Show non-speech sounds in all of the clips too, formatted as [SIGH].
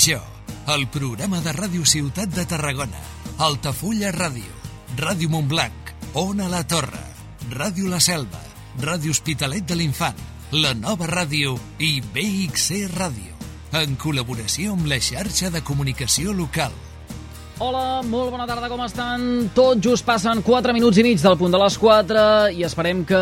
Major, el programa de Ràdio Ciutat de Tarragona, Altafulla Ràdio, Ràdio Montblanc, Ona la Torre, Ràdio La Selva, Ràdio Hospitalet de l'Infant, la nova ràdio i BXC Ràdio, en col·laboració amb la xarxa de comunicació local. Hola, molt bona tarda, com estan? Tot just passen 4 minuts i mig del punt de les 4 i esperem que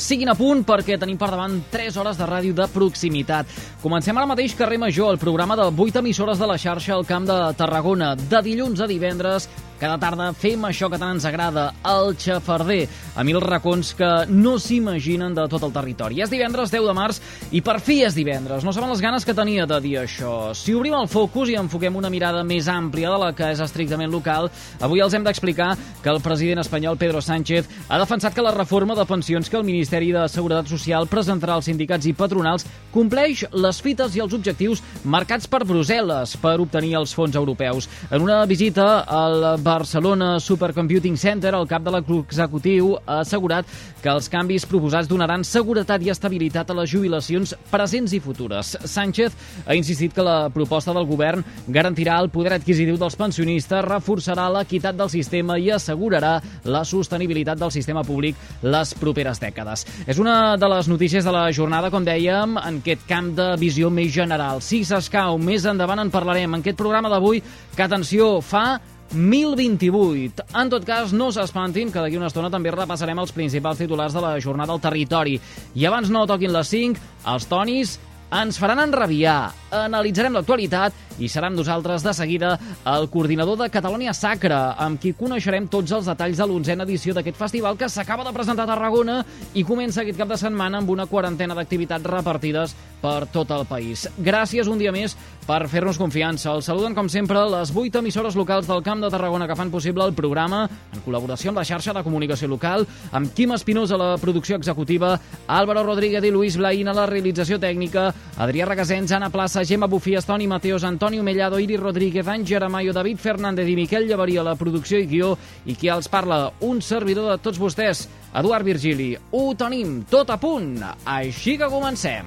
siguin a punt perquè tenim per davant 3 hores de ràdio de proximitat. Comencem ara mateix Carrer Major, el programa de 8 emissores de la xarxa al Camp de Tarragona. De dilluns a divendres cada tarda fem això que tant ens agrada, el xafarder, a mil racons que no s'imaginen de tot el territori. És divendres 10 de març i per fi és divendres. No saben les ganes que tenia de dir això. Si obrim el focus i enfoquem una mirada més àmplia de la que és estrictament local, avui els hem d'explicar que el president espanyol Pedro Sánchez ha defensat que la reforma de pensions que el Ministeri de Seguretat Social presentarà als sindicats i patronals compleix les fites i els objectius marcats per Brussel·les per obtenir els fons europeus. En una visita al Barcelona Supercomputing Center, el cap de l'executiu ha assegurat que els canvis proposats donaran seguretat i estabilitat a les jubilacions presents i futures. Sánchez ha insistit que la proposta del govern garantirà el poder adquisitiu dels pensionistes, reforçarà l'equitat del sistema i assegurarà la sostenibilitat del sistema públic les properes dècades. És una de les notícies de la jornada, com dèiem, en aquest camp de visió més general. Si s'escau, més endavant en parlarem. En aquest programa d'avui, que atenció, fa 1028. En tot cas, no s'espantin, que d'aquí una estona també repassarem els principals titulars de la jornada al territori. I abans no toquin les 5, els tonis ens faran enrabiar, analitzarem l'actualitat i serà amb nosaltres de seguida el coordinador de Catalunya Sacra, amb qui coneixerem tots els detalls de l'onzena edició d'aquest festival que s'acaba de presentar a Tarragona i comença aquest cap de setmana amb una quarantena d'activitats repartides per tot el país. Gràcies un dia més per fer-nos confiança. Els saluden, com sempre, les vuit emissores locals del Camp de Tarragona que fan possible el programa, en col·laboració amb la xarxa de comunicació local, amb Quim Espinós a la producció executiva, Álvaro Rodríguez i Luis Blaín a la realització tècnica, Adrià Regasens, Anna Plaça, Gemma Bufies, Toni Mateos, Antonio Mellado, Iri Rodríguez, Àngel Amayo, David Fernández i Miquel Llevaria a la producció i guió i qui els parla, un servidor de tots vostès, Eduard Virgili. Ho tenim tot a punt, així que comencem.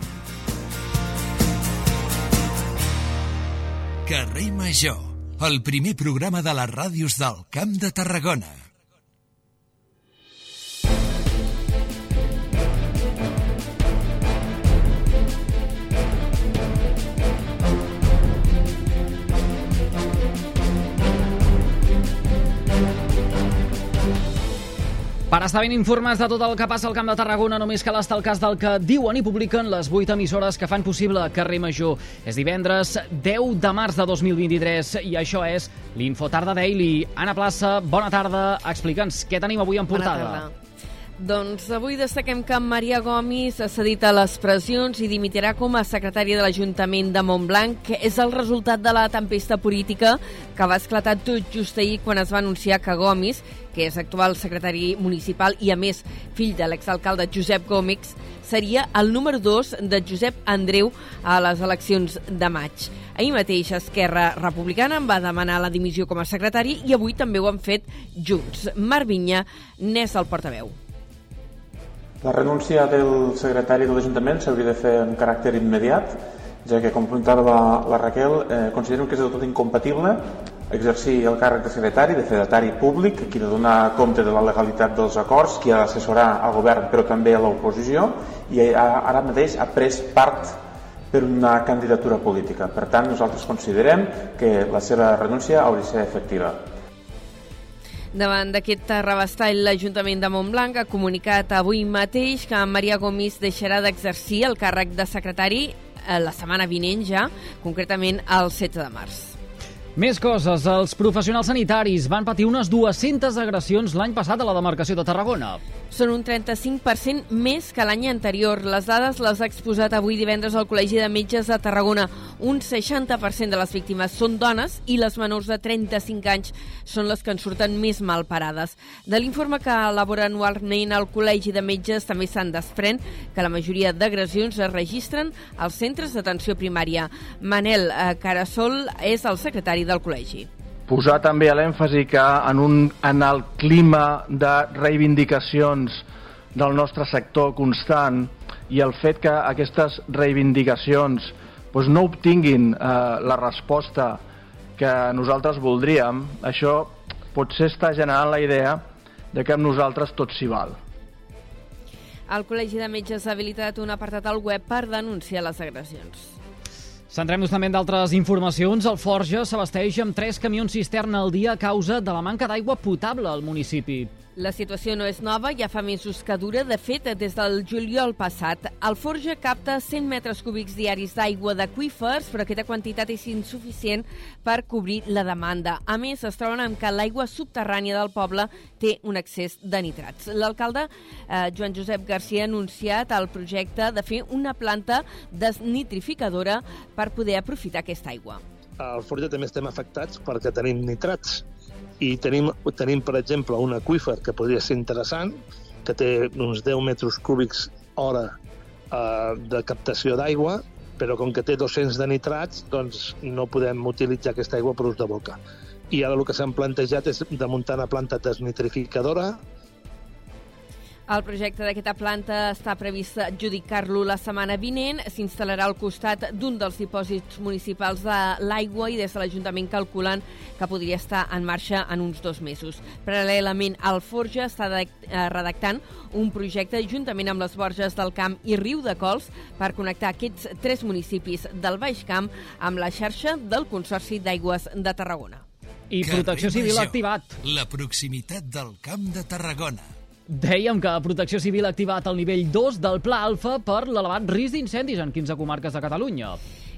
Carrer Major, el primer programa de les ràdios del Camp de Tarragona. Per estar ben informats de tot el que passa al Camp de Tarragona, només cal estar al cas del que diuen i publiquen les 8 emissores que fan possible Carrer Major. És divendres 10 de març de 2023 i això és l'Infotarda Daily. Anna Plaça, bona tarda. Explica'ns què tenim avui en portada. Doncs avui destaquem que Maria Gomis ha cedit a les pressions i dimitirà com a secretària de l'Ajuntament de Montblanc, que és el resultat de la tempesta política que va esclatar tot just ahir quan es va anunciar que Gomis, que és actual secretari municipal i, a més, fill de l'exalcalde Josep Gómez, seria el número 2 de Josep Andreu a les eleccions de maig. Ahir mateix Esquerra Republicana en va demanar la dimissió com a secretari i avui també ho han fet junts. Marc Vinya n'és el portaveu. La renúncia del secretari de l'Ajuntament s'hauria de fer en caràcter immediat, ja que, com apuntava la Raquel, eh, considero que és del tot incompatible exercir el càrrec de secretari, de fedatari públic, qui ha de donar compte de la legalitat dels acords, qui ha d'assessorar al govern però també a l'oposició, i ara mateix ha pres part per una candidatura política. Per tant, nosaltres considerem que la seva renúncia hauria de ser efectiva. Davant d'aquest rebastall, l'Ajuntament de Montblanc ha comunicat avui mateix que Maria Gomis deixarà d'exercir el càrrec de secretari eh, la setmana vinent ja, concretament el 7 de març. Més coses. Els professionals sanitaris van patir unes 200 agressions l'any passat a la demarcació de Tarragona. Són un 35% més que l'any anterior. Les dades les ha exposat avui divendres al Col·legi de Metges de Tarragona. Un 60% de les víctimes són dones i les menors de 35 anys són les que en surten més mal parades. De l'informe que elabora anualment el Col·legi de Metges també se'n desprèn que la majoria d'agressions es registren als centres d'atenció primària. Manel eh, Carasol és el secretari del col·legi posar també l'èmfasi que en, un, en el clima de reivindicacions del nostre sector constant i el fet que aquestes reivindicacions doncs no obtinguin eh, la resposta que nosaltres voldríem, això potser està generant la idea de que amb nosaltres tot s'hi val. El Col·legi de Metges ha habilitat un apartat al web per denunciar les agressions. Centrem-nos també en d'altres informacions. El Forja s'abasteix amb tres camions cisterna al dia a causa de la manca d'aigua potable al municipi. La situació no és nova, ja fa mesos que dura. De fet, des del juliol passat, el Forja capta 100 metres cúbics diaris d'aigua d'aquífers, però aquesta quantitat és insuficient per cobrir la demanda. A més, es troben amb que l'aigua subterrània del poble té un excés de nitrats. L'alcalde eh, Joan Josep Garcia ha anunciat el projecte de fer una planta desnitrificadora per poder aprofitar aquesta aigua. Al Forja també estem afectats perquè tenim nitrats i tenim, tenim, per exemple, un aqüífer que podria ser interessant, que té uns 10 metres cúbics hora eh, de captació d'aigua, però com que té 200 de nitrats, doncs no podem utilitzar aquesta aigua per ús de boca. I ara el que s'han plantejat és de muntar una planta desnitrificadora el projecte d'aquesta planta està previst adjudicar-lo la setmana vinent. S'instal·larà al costat d'un dels dipòsits municipals de l'aigua i des de l'Ajuntament calculant que podria estar en marxa en uns dos mesos. Paral·lelament, el Forja està eh, redactant un projecte juntament amb les Borges del Camp i Riu de Cols per connectar aquests tres municipis del Baix Camp amb la xarxa del Consorci d'Aigües de Tarragona. I Protecció Civil activat. La proximitat del Camp de Tarragona. Dèiem que Protecció Civil ha activat el nivell 2 del Pla Alfa per l'elevat risc d'incendis en 15 comarques de Catalunya.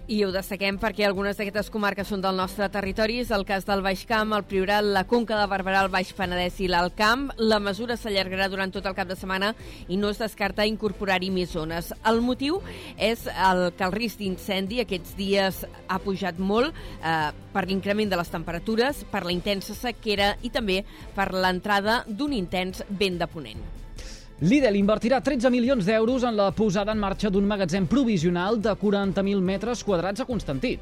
I ho destaquem perquè algunes d'aquestes comarques són del nostre territori. És el cas del Baix Camp, el Priorat, la Conca de Barberà, el Baix Penedès i l'Alt Camp. La mesura s'allargarà durant tot el cap de setmana i no es descarta incorporar-hi més zones. El motiu és el que el risc d'incendi aquests dies ha pujat molt eh, per l'increment de les temperatures, per la intensa sequera i també per l'entrada d'un intens vent de ponent. Lidl invertirà 13 milions d'euros en la posada en marxa d'un magatzem provisional de 40.000 metres quadrats a Constantí.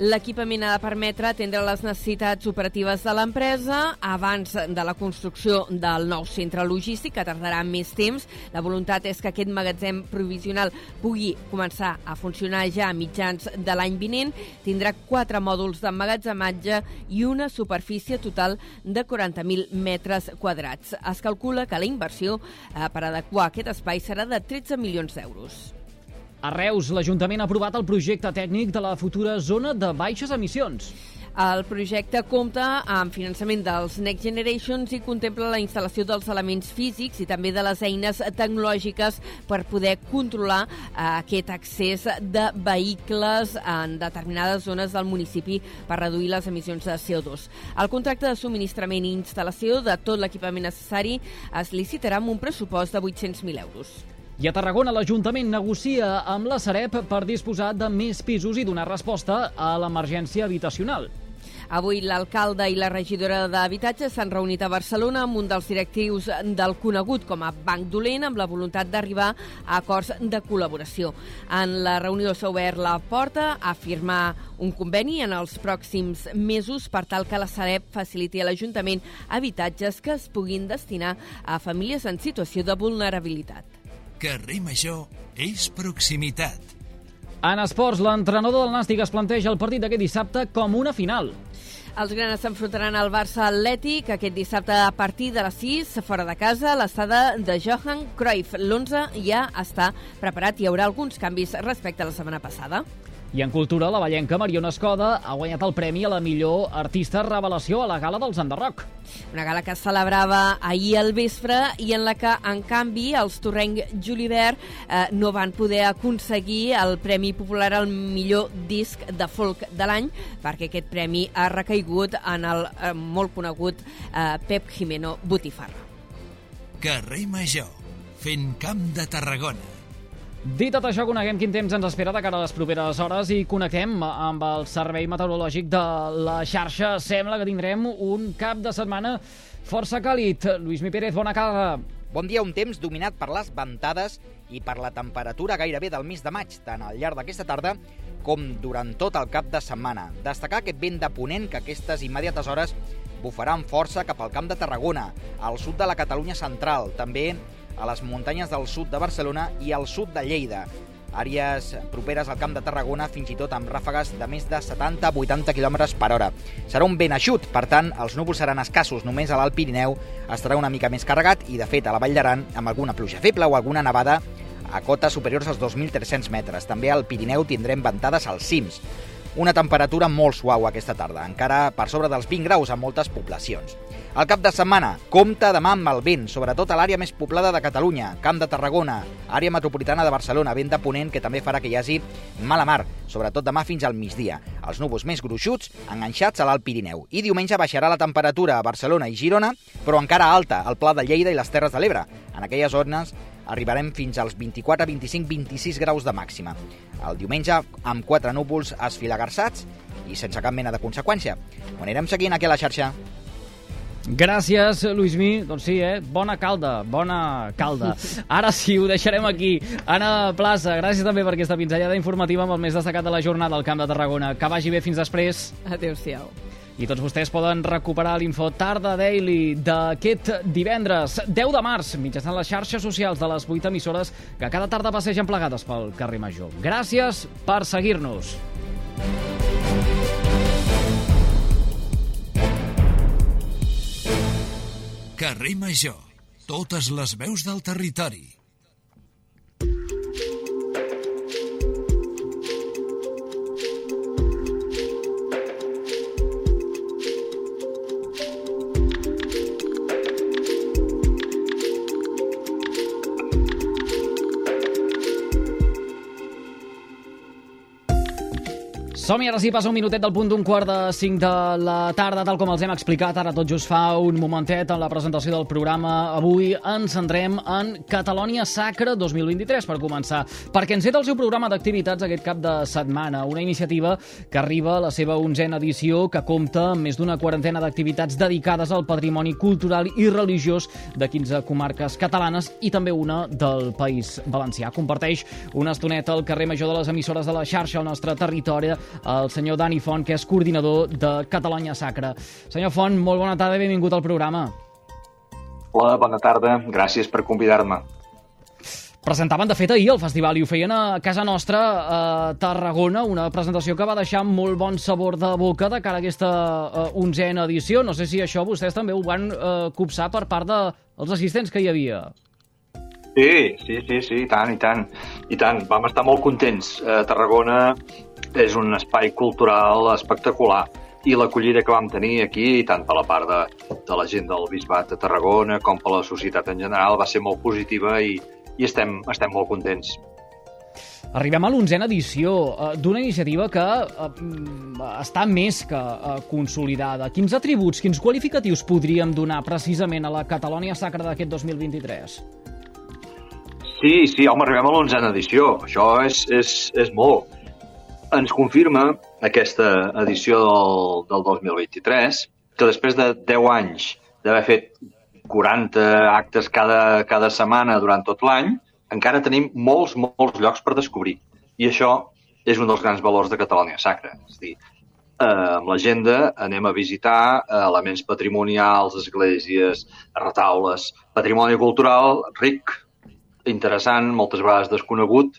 L'equipament ha de permetre atendre les necessitats operatives de l'empresa abans de la construcció del nou centre logístic, que tardarà més temps. La voluntat és que aquest magatzem provisional pugui començar a funcionar ja a mitjans de l'any vinent. Tindrà quatre mòduls d'emmagatzematge i una superfície total de 40.000 metres quadrats. Es calcula que la inversió eh, per adequar aquest espai serà de 13 milions d'euros. A Reus, l'Ajuntament ha aprovat el projecte tècnic de la futura zona de baixes emissions. El projecte compta amb finançament dels Next Generations i contempla la instal·lació dels elements físics i també de les eines tecnològiques per poder controlar eh, aquest accés de vehicles en determinades zones del municipi per reduir les emissions de CO2. El contracte de subministrament i instal·lació de tot l'equipament necessari es licitarà amb un pressupost de 800.000 euros. I a Tarragona l'Ajuntament negocia amb la Sareb per disposar de més pisos i donar resposta a l'emergència habitacional. Avui l'alcalde i la regidora d'Habitatge s'han reunit a Barcelona amb un dels directius del conegut com a Banc Dolent amb la voluntat d'arribar a acords de col·laboració. En la reunió s'ha obert la porta a firmar un conveni en els pròxims mesos per tal que la Sareb faciliti a l'Ajuntament habitatges que es puguin destinar a famílies en situació de vulnerabilitat. Carrer Major és proximitat. En esports, l'entrenador del Nàstic es planteja el partit d'aquest dissabte com una final. Els granes s'enfrontaran al Barça Atlètic aquest dissabte a partir de les 6, fora de casa, l'estada de Johan Cruyff. L'11 ja està preparat i hi haurà alguns canvis respecte a la setmana passada. I en cultura, la ballenca Mariona Escoda ha guanyat el premi a la millor artista revelació a la gala dels Enderroc. Una gala que es celebrava ahir al vespre i en la que, en canvi, els torrenc Julivert eh, no van poder aconseguir el Premi Popular al millor disc de folk de l'any perquè aquest premi ha recaigut en el eh, molt conegut eh, Pep Jimeno Botifarra. Carrer Major, fent camp de Tarragona. Dit tot això, coneguem quin temps ens espera de cara a les properes hores i connectem amb el Servei Meteorològic de la xarxa. Sembla que tindrem un cap de setmana força càlid. Lluís Mi Pérez, bona tarda. Bon dia, un temps dominat per les ventades i per la temperatura gairebé del mes de maig, tant al llarg d'aquesta tarda com durant tot el cap de setmana. Destacar aquest vent de ponent que aquestes immediates hores bufarà amb força cap al camp de Tarragona, al sud de la Catalunya central, també a les muntanyes del sud de Barcelona i al sud de Lleida. àrees properes al Camp de Tarragona, fins i tot amb ràfegues de més de 70-80 km per hora. Serà un vent eixut, per tant, els núvols seran escassos. Només a l'Alt Pirineu estarà una mica més carregat i, de fet, a la Vall d'Aran, amb alguna pluja feble o alguna nevada a cotes superiors als 2.300 metres. També al Pirineu tindrem ventades als cims. Una temperatura molt suau aquesta tarda, encara per sobre dels 20 graus a moltes poblacions. El cap de setmana, compta demà amb el vent, sobretot a l'àrea més poblada de Catalunya, Camp de Tarragona, àrea metropolitana de Barcelona, vent de ponent que també farà que hi hagi mala mar, sobretot demà fins al migdia. Els núvols més gruixuts enganxats a l'Alt Pirineu. I diumenge baixarà la temperatura a Barcelona i Girona, però encara alta al Pla de Lleida i les Terres de l'Ebre. En aquelles zones arribarem fins als 24, 25, 26 graus de màxima. El diumenge, amb quatre núvols esfilagarçats i sense cap mena de conseqüència. Ho anirem seguint aquí a la xarxa. Gràcies, Luismi. Doncs sí, eh? Bona calda, bona calda. [LAUGHS] Ara sí, ho deixarem aquí. Anna Plaça, gràcies també per aquesta pinzellada informativa amb el més destacat de la jornada al Camp de Tarragona. Que vagi bé fins després. Adéu-siau. I tots vostès poden recuperar l'info Tarda Daily d'aquest divendres 10 de març mitjançant les xarxes socials de les 8 emissores que cada tarda passegen plegades pel carrer Major. Gràcies per seguir-nos. Carrer Major. Totes les veus del territori. Som-hi, ara sí, passa un minutet del punt d'un quart de cinc de la tarda, tal com els hem explicat ara tot just fa un momentet en la presentació del programa. Avui ens centrem en Catalònia Sacra 2023, per començar, perquè ens el seu programa d'activitats aquest cap de setmana, una iniciativa que arriba a la seva onzena edició, que compta amb més d'una quarantena d'activitats dedicades al patrimoni cultural i religiós de 15 comarques catalanes i també una del País Valencià. Comparteix una estoneta al carrer Major de les emissores de la xarxa al nostre territori el senyor Dani Font, que és coordinador de Catalunya Sacra. Senyor Font, molt bona tarda i benvingut al programa. Hola, bona tarda. Gràcies per convidar-me. Presentaven, de fet, ahir el festival i ho feien a casa nostra, a Tarragona, una presentació que va deixar molt bon sabor de boca de cara a aquesta uh, onzena edició. No sé si això vostès també ho van uh, copsar per part dels assistents que hi havia. Sí, sí, sí, sí, i tant, i tant. I tant, vam estar molt contents. A Tarragona és un espai cultural espectacular i l'acollida que vam tenir aquí, tant per la part de, de la gent del Bisbat de Tarragona com per la societat en general, va ser molt positiva i, i estem, estem molt contents. Arribem a l'onzena edició eh, d'una iniciativa que eh, està més que eh, consolidada. Quins atributs, quins qualificatius podríem donar precisament a la Catalònia Sacra d'aquest 2023? Sí, sí, home, arribem a l'onzena edició. Això és, és, és molt ens confirma aquesta edició del, del 2023 que després de 10 anys d'haver fet 40 actes cada, cada setmana durant tot l'any, encara tenim molts, molts llocs per descobrir. I això és un dels grans valors de Catalunya Sacra. És a dir, eh, amb l'agenda anem a visitar elements patrimonials, esglésies, retaules, patrimoni cultural ric, interessant, moltes vegades desconegut,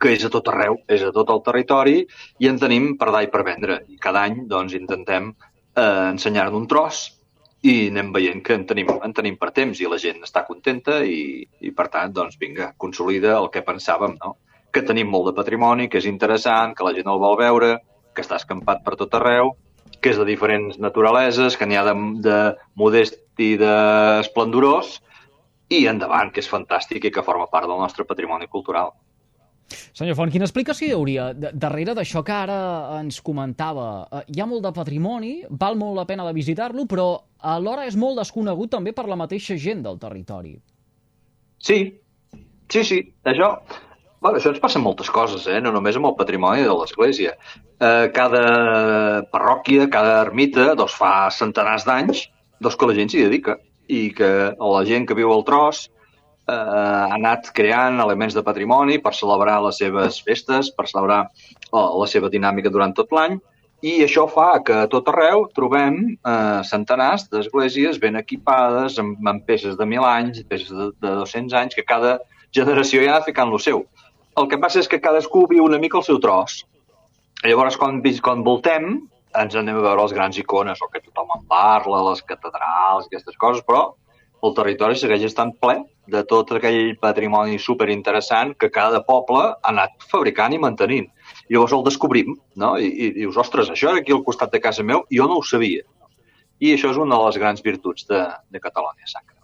que és a tot arreu, és a tot el territori i en tenim per dar i per vendre. I cada any doncs, intentem eh, ensenyar-ne un tros i anem veient que en tenim, en tenim per temps i la gent està contenta i, i per tant, doncs, vinga, consolida el que pensàvem, no? que tenim molt de patrimoni, que és interessant, que la gent el vol veure, que està escampat per tot arreu, que és de diferents naturaleses, que n'hi ha de, de modest i d'esplendorós, i endavant, que és fantàstic i que forma part del nostre patrimoni cultural. Senyor Font, quina explicació hi hauria darrere d'això que ara ens comentava? Eh, hi ha molt de patrimoni, val molt la pena de visitar-lo, però alhora és molt desconegut també per la mateixa gent del territori. Sí, sí, sí. Això, bueno, això ens passa moltes coses, eh? no només amb el patrimoni de l'Església. Eh, cada parròquia, cada ermita, doncs fa centenars d'anys doncs que la gent s'hi dedica i que la gent que viu al tros eh, ha anat creant elements de patrimoni per celebrar les seves festes, per celebrar eh, la seva dinàmica durant tot l'any, i això fa que a tot arreu trobem eh, centenars d'esglésies ben equipades, amb, amb peces de mil anys, peces de, de 200 anys, que cada generació ja ha ficant lo seu. el que passa és que cadascú viu una mica el seu tros. Llavors, quan, quan voltem, ens anem a veure les grans icones, o que tothom en parla, les catedrals, aquestes coses, però el territori segueix estant ple de tot aquell patrimoni superinteressant que cada poble ha anat fabricant i mantenint. I llavors el descobrim, no? I, i dius, ostres, això era aquí al costat de casa meu, jo no ho sabia. I això és una de les grans virtuts de, de Catalònia Sacra.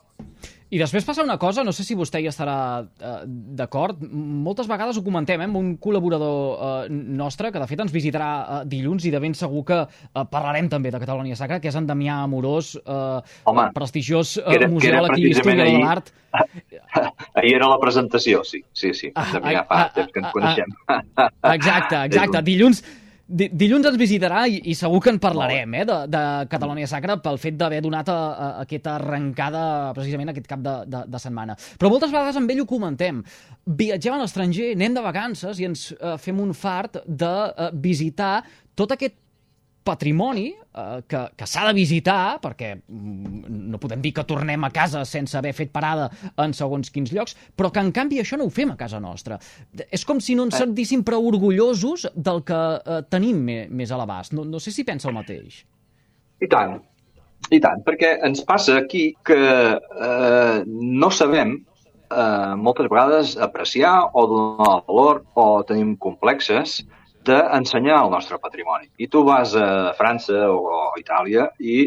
I després passa una cosa, no sé si vostè hi estarà eh, d'acord, moltes vegades ho comentem eh, amb un col·laborador eh, nostre, que de fet ens visitarà eh, dilluns i de ben segur que eh, parlarem també de Catalunya Sacra, que és en Damià Amorós, eh, Home, prestigiós eh, era, museòleg i historiador de l'art. [LAUGHS] Ahir era la presentació, sí, sí, sí, ah, Damià fa ah, temps que ens ah, coneixem. [LAUGHS] Exacte, exacte. Dilluns, Dilluns ens visitarà i, i segur que en parlarem eh, de, de Catalònia Sacra pel fet d'haver donat a, a, a aquesta arrencada precisament aquest cap de, de, de setmana. Però moltes vegades amb ell ho comentem. Viatgem a l'estranger, anem de vacances i ens eh, fem un fart de eh, visitar tot aquest patrimoni eh, que, que s'ha de visitar, perquè mm, no podem dir que tornem a casa sense haver fet parada en segons quins llocs, però que en canvi això no ho fem a casa nostra. És com si no ens eh. sentíssim prou orgullosos del que eh, tenim més, més a l'abast. No, no sé si pensa el mateix. I tant, i tant, perquè ens passa aquí que eh, no sabem eh, moltes vegades apreciar o donar valor o tenim complexes d'ensenyar el nostre patrimoni. I tu vas a França o a Itàlia i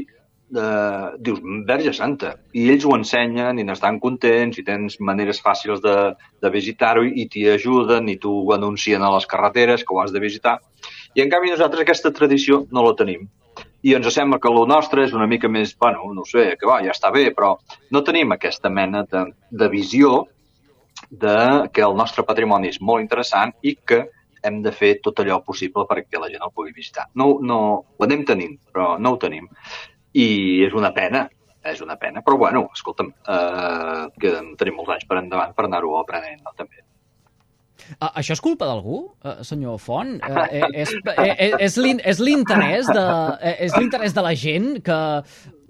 eh, dius, Verge Santa, i ells ho ensenyen i n'estan contents i tens maneres fàcils de, de visitar-ho i t'hi ajuden i t'ho anuncien a les carreteres que ho has de visitar. I en canvi nosaltres aquesta tradició no la tenim. I ens sembla que el nostre és una mica més, bueno, no sé, que va, ja està bé, però no tenim aquesta mena de, de visió de que el nostre patrimoni és molt interessant i que hem de fer tot allò possible perquè la gent el pugui visitar. No, no, ho anem tenint, però no ho tenim. I és una pena, és una pena, però bueno, escolta'm, eh, que tenim molts anys per endavant per anar-ho aprenent no, també. Uh, això és culpa d'algú, uh, senyor Font? Uh, és és, és l'interès de, és l'interès de la gent que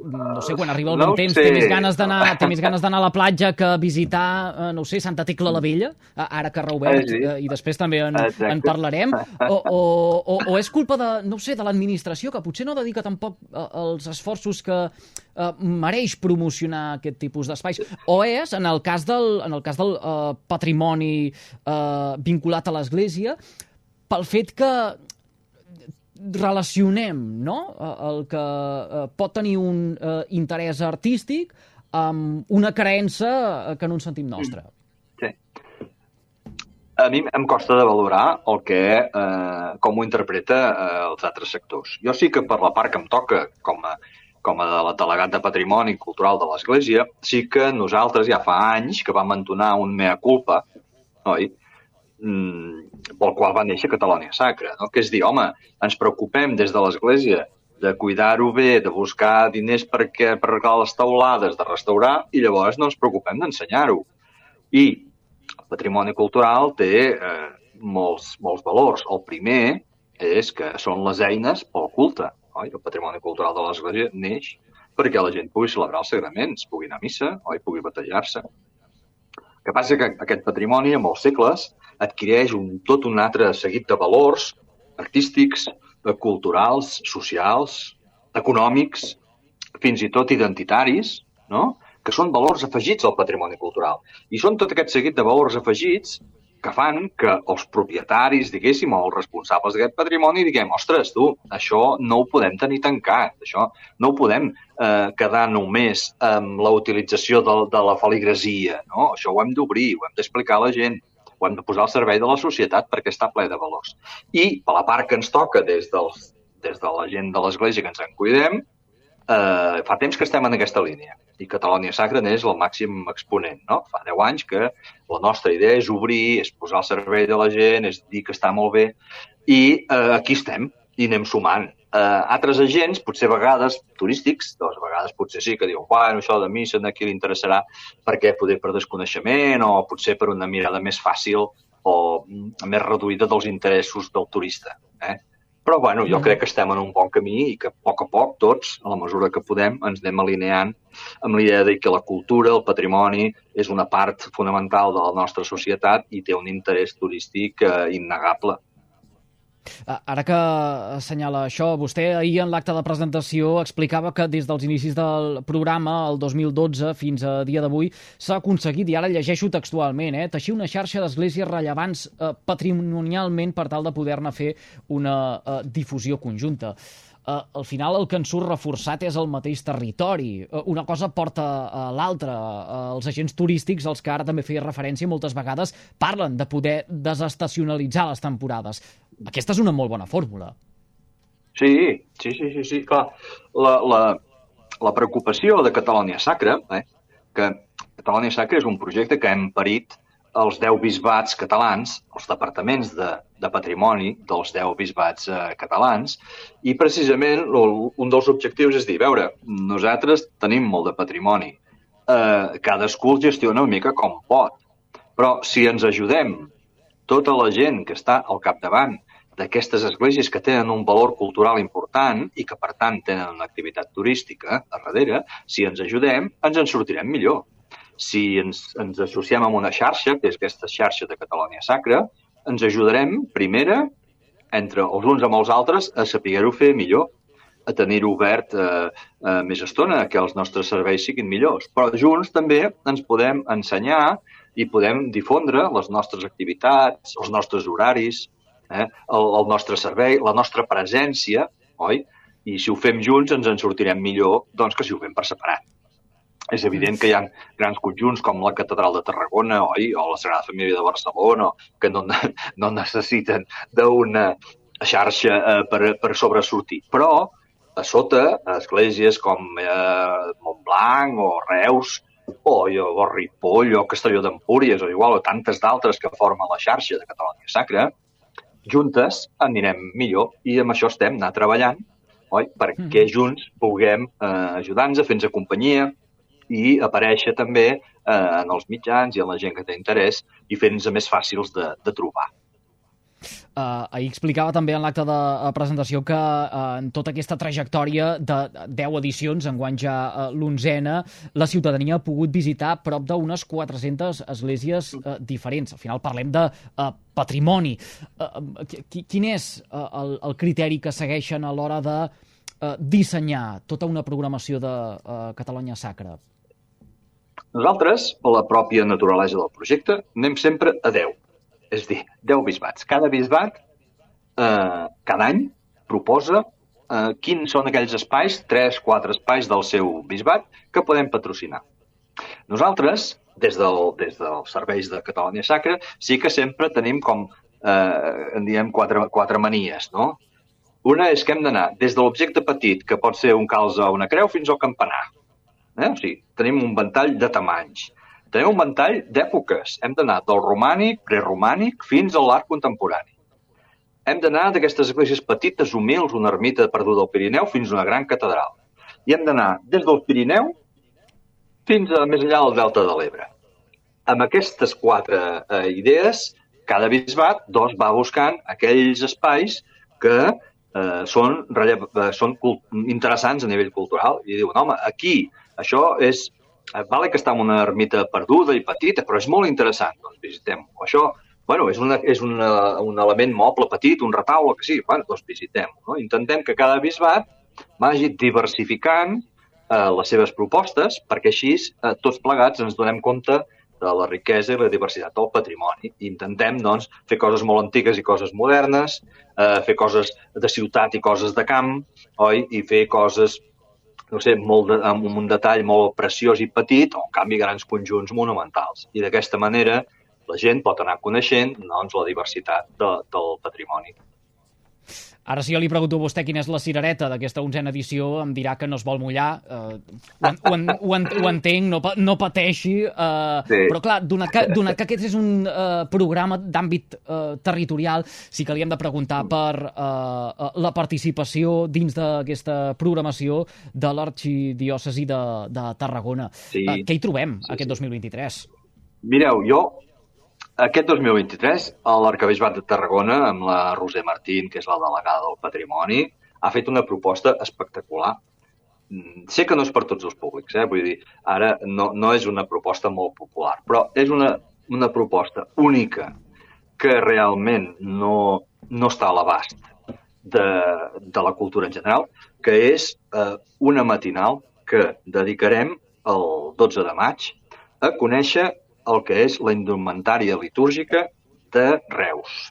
no sé, quan arriba el bon no temps, sé. té més ganes d'anar té més ganes d'anar a la platja que visitar, eh, no sé, Santa Tecla la Vella, ara que Raubert, eh, sí. eh, i després també en, en parlarem, o, o, o, o és culpa de, no sé, de l'administració, que potser no dedica tampoc eh, els esforços que eh, mereix promocionar aquest tipus d'espais, o és, en el cas del, en el cas del eh, patrimoni eh, vinculat a l'Església, pel fet que relacionem no? el que eh, pot tenir un eh, interès artístic amb una creença eh, que no ens sentim nostra. Sí. A mi em costa de valorar el que, eh, com ho interpreta eh, els altres sectors. Jo sí que per la part que em toca com a, com a delegat de Patrimoni Cultural de l'Església, sí que nosaltres ja fa anys que vam entonar un mea culpa, oi? Pel qual va néixer Catalònia Sacra, no? que és dir, home, ens preocupem des de l'Església de cuidar-ho bé, de buscar diners perquè, per arreglar les taulades, de restaurar, i llavors no ens preocupem d'ensenyar-ho. I el patrimoni cultural té eh, molts, molts valors. El primer és que són les eines pel culte. Oi? El patrimoni cultural de l'Església neix perquè la gent pugui celebrar els sagraments, pugui anar a missa, oi? pugui batejar-se. Que passa que aquest patrimoni, en molts segles, adquireix un, tot un altre seguit de valors artístics, eh, culturals, socials, econòmics, fins i tot identitaris, no? que són valors afegits al patrimoni cultural. I són tot aquest seguit de valors afegits que fan que els propietaris, diguéssim, o els responsables d'aquest patrimoni diguem, ostres, tu, això no ho podem tenir tancat, això no ho podem eh, quedar només amb la utilització de, de la feligresia, no? Això ho hem d'obrir, ho hem d'explicar a la gent ho hem de posar al servei de la societat perquè està ple de valors. I per la part que ens toca des, dels, des de la gent de l'Església que ens en cuidem, eh, fa temps que estem en aquesta línia i Catalònia Sacra n'és el màxim exponent. No? Fa 10 anys que la nostra idea és obrir, és posar al servei de la gent, és dir que està molt bé i eh, aquí estem i anem sumant eh, altres agents, potser a vegades turístics, doncs a vegades potser sí que diuen bueno, això de missa a qui li interessarà perquè poder per desconeixement o potser per una mirada més fàcil o mm, més reduïda dels interessos del turista. Eh? Però, bueno, jo crec que estem en un bon camí i que a poc a poc tots, a la mesura que podem, ens anem alineant amb l'idea de que la cultura, el patrimoni, és una part fonamental de la nostra societat i té un interès turístic eh, innegable. Ara que assenyala això, vostè ahir en l'acte de presentació explicava que des dels inicis del programa, el 2012 fins a dia d'avui, s'ha aconseguit, i ara llegeixo textualment, eh, teixir una xarxa d'esglésies rellevants eh, patrimonialment per tal de poder-ne fer una eh, difusió conjunta eh, al final el que ens surt reforçat és el mateix territori. Eh, una cosa porta a l'altra. Eh, els agents turístics, els que ara també feia referència moltes vegades, parlen de poder desestacionalitzar les temporades. Aquesta és una molt bona fórmula. Sí, sí, sí, sí, sí clar. La, la, la preocupació de Catalònia Sacra, eh, que Catalònia Sacra és un projecte que hem parit els 10 bisbats catalans, els departaments de, de patrimoni dels 10 bisbats eh, catalans, i precisament un dels objectius és dir, veure, nosaltres tenim molt de patrimoni, eh, cadascú el gestiona una mica com pot, però si ens ajudem, tota la gent que està al capdavant d'aquestes esglésies que tenen un valor cultural important i que, per tant, tenen una activitat turística a darrere, si ens ajudem, ens en sortirem millor si ens, ens associem amb una xarxa, que és aquesta xarxa de Catalònia Sacra, ens ajudarem, primera, entre els uns amb els altres, a saber-ho fer millor, a tenir-ho obert eh, eh, més estona, que els nostres serveis siguin millors. Però junts també ens podem ensenyar i podem difondre les nostres activitats, els nostres horaris, eh, el, el nostre servei, la nostra presència, oi? I si ho fem junts ens en sortirem millor doncs, que si ho fem per separat. És evident que hi ha grans conjunts com la Catedral de Tarragona oi, o la Sagrada Família de Barcelona que no, no necessiten d'una xarxa eh, per, per sobresortir. Però a sota, esglésies com eh, Montblanc o Reus o, o Ripoll o Castelló d'Empúries o igual o tantes d'altres que formen la xarxa de Catalunya Sacra, juntes anirem millor i amb això estem anar treballant oi? perquè mm-hmm. junts puguem eh, ajudar-nos a fer-nos companyia, i aparèixer també eh, en els mitjans i en la gent que té interès i fent-nos més fàcils de, de trobar. Uh, ahir explicava també en l'acte de uh, presentació que uh, en tota aquesta trajectòria de 10 edicions, enguany ja uh, l'onzena, la ciutadania ha pogut visitar prop d'unes 400 esglésies uh, diferents. Al final parlem de uh, patrimoni. Uh, quin és uh, el, el criteri que segueixen a l'hora de uh, dissenyar tota una programació de uh, Catalunya Sacra? Nosaltres, per la pròpia naturalesa del projecte, anem sempre a 10. És dir, 10 bisbats. Cada bisbat, eh, cada any, proposa eh, quins són aquells espais, 3-4 espais del seu bisbat, que podem patrocinar. Nosaltres, des, del, des dels serveis de Catalunya Sacra, sí que sempre tenim com, eh, en diem, quatre, quatre manies, no? Una és que hem d'anar des de l'objecte petit, que pot ser un calze o una creu, fins al campanar. Eh? O sigui, tenim un ventall de tamanys. Tenim un ventall d'èpoques. Hem d'anar del romànic, preromànic, fins a l'art contemporani. Hem d'anar d'aquestes esglésies petites, humils, una ermita perduda al Pirineu, fins a una gran catedral. I hem d'anar des del Pirineu fins a més enllà del Delta de l'Ebre. Amb aquestes quatre eh, idees, cada bisbat doncs, va buscant aquells espais que eh, són, relleva, eh, són interessants a nivell cultural i diuen, home, aquí això és... Eh, vale que està en una ermita perduda i petita, però és molt interessant, doncs visitem-ho. Això, bueno, és, una, és una, un element moble petit, un retaule, que sí, bueno, doncs visitem no? Intentem que cada bisbat vagi diversificant eh, les seves propostes, perquè així eh, tots plegats ens donem compte de la riquesa i la diversitat del patrimoni. Intentem, doncs, fer coses molt antigues i coses modernes, eh, fer coses de ciutat i coses de camp, oi? I fer coses no sé, molt de, amb un detall molt preciós i petit, o en canvi grans conjunts monumentals. I d'aquesta manera la gent pot anar coneixent doncs, la diversitat de, del patrimoni. Ara, si jo li pregunto a vostè quina és la cirereta d'aquesta onzena edició, em dirà que no es vol mullar. Uh, ho, ho, ho, ho entenc, no, no pateixi. Uh, sí. Però, clar, donat que, donat que aquest és un uh, programa d'àmbit uh, territorial, sí que li hem de preguntar per uh, la participació dins d'aquesta programació de l'arxidiòcesi de, de Tarragona. Sí. Uh, què hi trobem sí, aquest 2023? Mireu, jo aquest 2023, l'Arcabisbat de Tarragona, amb la Roser Martín, que és la delegada del Patrimoni, ha fet una proposta espectacular. Mm, Sé que no és per tots els públics, eh? vull dir, ara no, no és una proposta molt popular, però és una, una proposta única que realment no, no està a l'abast de, de la cultura en general, que és eh, una matinal que dedicarem el 12 de maig a conèixer el que és la indumentària litúrgica de Reus.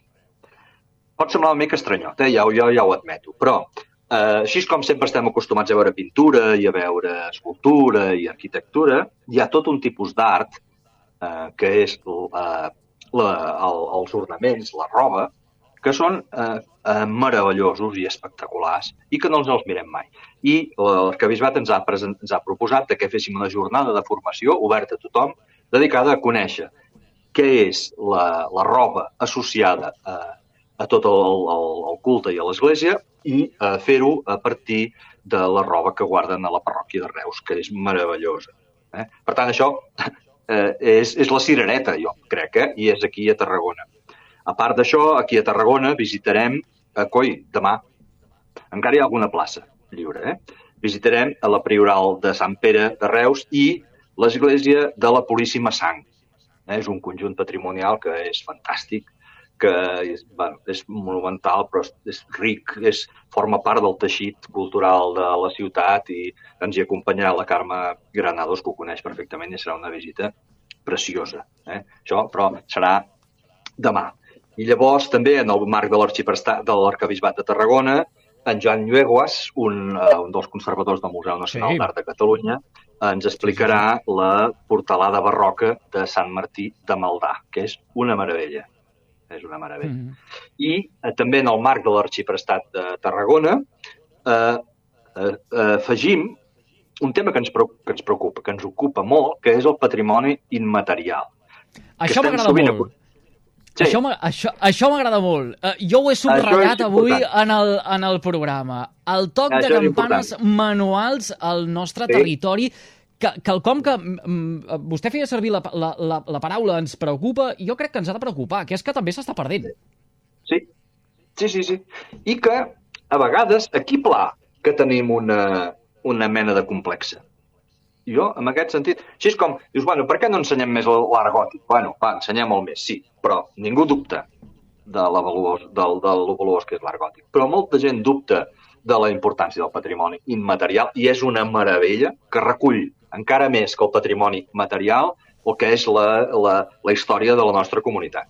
Pot semblar una mica estranyot, eh? ja, jo ja ho admeto, però eh, així com sempre estem acostumats a veure pintura i a veure escultura i arquitectura, hi ha tot un tipus d'art eh, que és eh, la, el, els ornaments, la roba, que són eh, eh, meravellosos i espectaculars i que no ens els mirem mai. I l'Arcabisbat ens, ha present, ens ha proposat que féssim una jornada de formació oberta a tothom dedicada a conèixer què és la, la roba associada a, a tot el, el, el culte i a l'Església i a fer-ho a partir de la roba que guarden a la parròquia de Reus, que és meravellosa. Eh? Per tant, això [LAUGHS] eh, és, és la cirereta, jo crec, eh? i és aquí a Tarragona. A part d'això, aquí a Tarragona visitarem, eh, coi, demà, encara hi ha alguna plaça lliure, eh? visitarem a la Prioral de Sant Pere de Reus i l'església de la Puríssima Sang. Eh? És un conjunt patrimonial que és fantàstic, que és, bueno, és monumental, però és, és ric, és, forma part del teixit cultural de la ciutat i ens hi acompanyarà la Carme Granados, que ho coneix perfectament, i serà una visita preciosa. Eh? Això, però, serà demà. I llavors, també, en el marc de l'Arcabisbat de Tarragona, en Joan Llueguas, un, uh, un dels conservadors del Museu Nacional Sí. d'Art de Catalunya, ens explicarà la portalada barroca de Sant Martí de Maldà, que és una meravella. És una meravella. Mhm. I eh, també en el marc de l'Arxiprestat de Tarragona eh, eh, eh, afegim un tema que ens, que ens preocupa, que ens ocupa molt, que és el patrimoni immaterial. Això m'agrada molt. Sí. Això, això, això m'agrada molt. Uh, jo ho he subratllat avui en el, en el programa. El toc Això de campanes manuals al nostre Sí. territori, que, quelcom que mm, vostè feia servir la, la, la, la paraula ens preocupa, jo crec que ens ha de preocupar, que és que també s'està perdent. Sí, sí, sí, sí. I que, a vegades, aquí pla que tenim una, una mena de complexa. Jo, en aquest sentit, així és com, dius, bueno, per què no ensenyem més l'art gòtic? Bueno, va, ensenyem molt més, sí, però ningú dubta de la valuós, del, de lo valuós que és l'art gòtic. Però molta gent dubta de la importància del patrimoni immaterial i és una meravella que recull encara més que el patrimoni material el que és la, la, la història de la nostra comunitat.